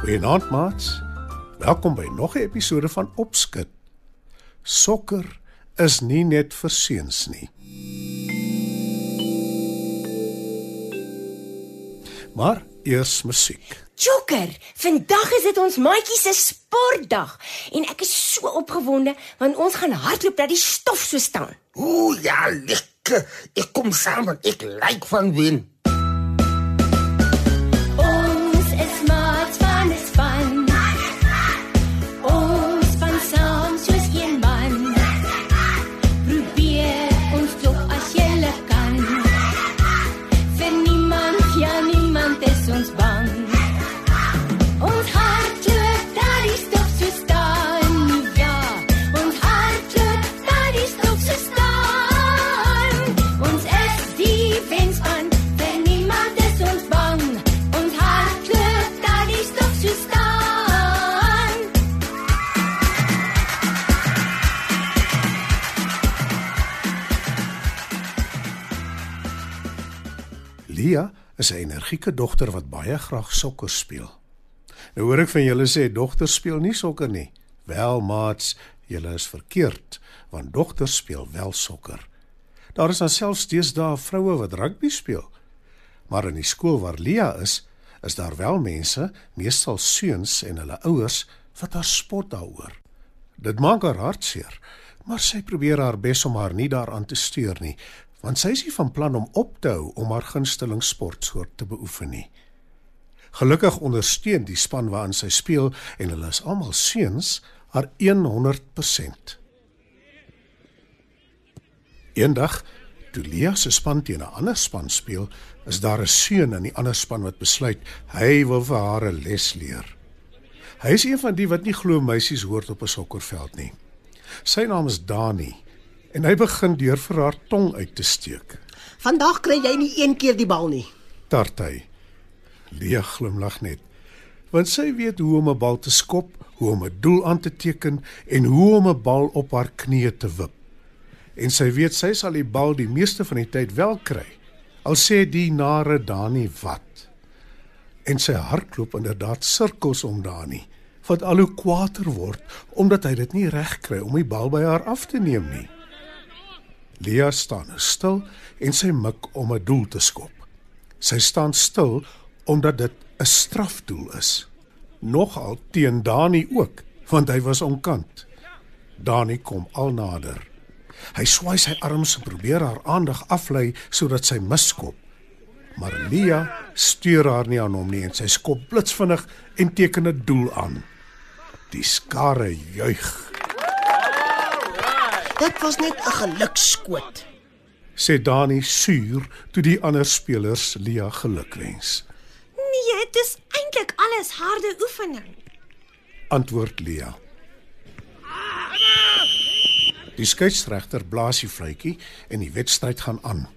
Goeienaand maats. Welkom by nog 'n episode van Opskud. Sokker is nie net vir seuns nie. Maar eers musiek. Joker, vandag is dit ons maatjie se sportdag en ek is so opgewonde want ons gaan hardloop dat die stof so staan. Ooh ja, lekker. Ek kom saam en ek lyk van wen. Lia is 'n energieke dogter wat baie graag sokker speel. Nou hoor ek van julle sê dogters speel nie sokker nie. Wel maats, julle is verkeerd, want dogters speel wel sokker. Daar is dan selfs deesdae vroue wat rugby speel. Maar in die skool waar Lia is, is daar wel mense, meestal seuns en hulle ouers wat haar spot daaroor. Dit maak haar hartseer, maar sy probeer haar bes om haar nie daaraan te steur nie, want sy is nie van plan om op te hou om haar gunsteling sportsoort te beoefen nie. Gelukkig ondersteun die span waarin sy speel en hulle is almal seuns haar 100%. Eendag, toe Lia se span teen 'n ander span speel, is daar 'n seun in die ander span wat besluit hy wil vir haar 'n les leer. Hy is een van die wat nie glo meisies hoort op 'n sokkerveld nie. Sy naam is Dani en hy begin deur vir haar tong uit te steek. Vandag kry jy nie een keer die bal nie. Tarty. Lia glimlag net. Want sy weet hoe om 'n bal te skop, hoe om 'n doel aan te teken en hoe om 'n bal op haar knieë te wip. En sy weet sy sal die bal die meeste van die tyd wel kry. Al sê die nare Dani wat. En sy hardloop inderdaad sirkels om Dani, wat al hoe kwaader word omdat hy dit nie reg kry om die bal by haar af te neem nie. Lia staan nou stil en sy mik om 'n doel te skop. Sy staan stil omdat dit 'n strafdoel is. Nogal teen Dani ook, want hy was onkant. Dani kom al nader. Hy swaai sy arms en probeer haar aandag aflei sodat sy miskop. Maar Lia steur haar nie aan hom nie en sy skop blitsvinnig en teken 'n doel aan. Die skare juig. Dit was net 'n gelukskoot. sê Dani suur toe die ander spelers Lia gelukwens. Nee, dit is eintlik alles harde oefening. Antwoord Lia. Die skeieregter blaas die fluitjie en die wedstryd gaan aan.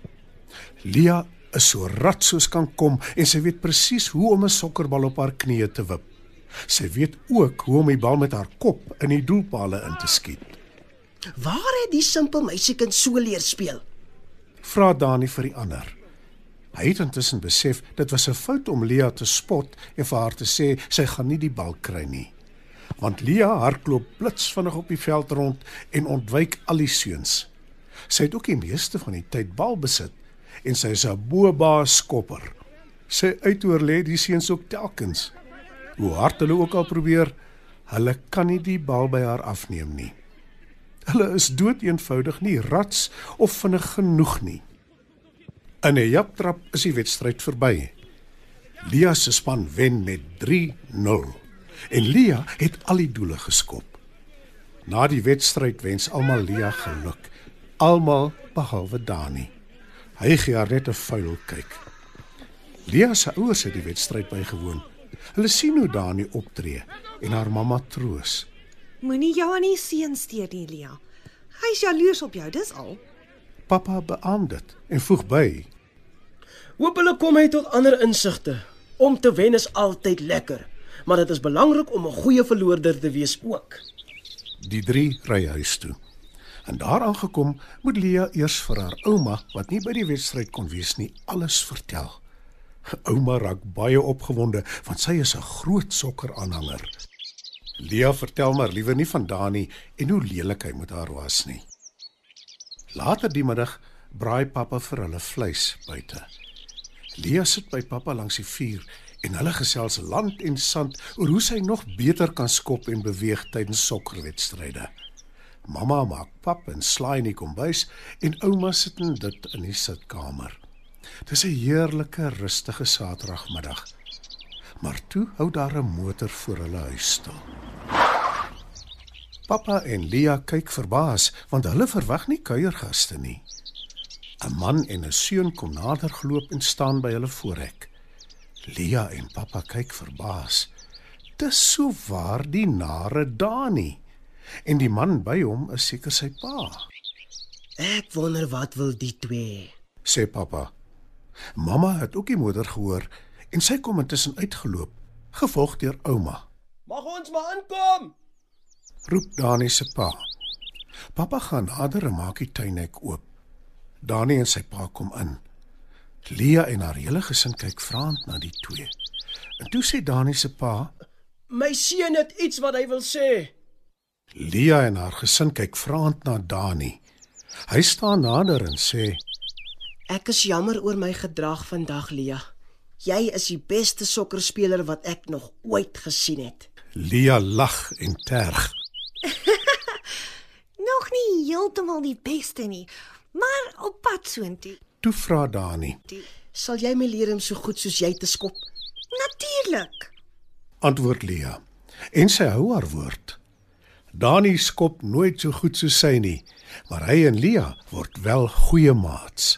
Lia is so rad soos kan kom en sy weet presies hoe om 'n sokkerbal op haar knieë te wip. Sy weet ook hoe om die bal met haar kop in die doelpale in te skiet. Waar het die simpel meisiekind so leer speel? Vra Dani vir die ander. Hy het intussen besef dit was 'n fout om Lia te spot en vir haar te sê sy gaan nie die bal kry nie. Want Lia hardloop blitsvinnig op die veld rond en ontwyk al die seuns. Sy het ook die meeste van die tyd bal besit en sy is 'n boba skopper. Sy uitoorlê die seuns ook telkens. Hoe hard hulle ook al probeer, hulle kan nie die bal by haar afneem nie. Hulle is doeteenvoudig nie rats of vinnig genoeg nie. In 'n japtrap is die wedstryd verby. Lia se span wen met 3-0 en Lia het al die doele geskop. Na die wedstryd wens almal Lia geluk. Almal behalwe Dani. Hy gee haar net 'n vuil kyk. Lia se ouers het die wedstryd bygewoon. Hulle sien hoe Dani optree en haar mamma troos. Moenie jou aan die seun steur nie, Lia. Hy's jaloers op jou, dis al. Pappa beamoed dit en voeg by: Hoop hulle kom hy tot ander insigte. Om te wen is altyd lekker, maar dit is belangrik om 'n goeie verloorder te wees ook. Die drie ry huis toe. En daar aangekom, moet Lia eers vir haar ouma, wat nie by die wedstryd kon wees nie, alles vertel. Ouma raak baie opgewonde want sy is 'n groot sokkeraanhanger. Lia vertel maar liewer nie van Dani en hoe lelik hy met haar was nie. Later die middag braai pappa vir hulle vleis buite. Lia sit by pappa langs die vuur en hulle gesels land en sand oor hoe sy nog beter kan skop en beweeg tydens sokkerwedstryde. Mamma maak pap en slaai in die kombuis en ouma sit en dit in die sitkamer. Dis 'n heerlike rustige Saterdagmiddag. Maar toe hou daar 'n motor voor hulle huis stil. Pappa en Lia kyk verbaas want hulle verwag nie kuiergaste nie. 'n Man en 'n seun kom nader geloop en staan by hulle voorhek. Lia en pappa kyk verbaas. Dis so waar die nare Dani. En die man by hom is seker sy pa, Ek wonder wat wil die twee. sê pappa. Mamma het ook die motor gehoor en sy kom intussen uitgeloop, gevolg deur ouma. Mag ons maar aankom? Roep Dani se pa. Pappa gaan nader en maak die tuinhek oop. Dani en sy pa kom in. Lia en haar hele gesin kyk vraend na die twee. En toe sê Dani se pa, My seun het iets wat hy wil sê. Lia en haar gesin kyk vraend na Dani. Hy staan nader en sê, Ek is jammer oor my gedrag vandag, Lia. Jy is die beste sokkerspeler wat ek nog ooit gesien het. Lia lag en terg. Nog nie heeltemal die beste nie, maar op pad soontoe. Toe vra Dani, Sal jy my leer om so goed soos jy te skop? Natuurlik. antwoord Lia. En sy hou haar woord. Dani skop nooit so goed soos sy nie, maar hy en Lia word wel goeie maats.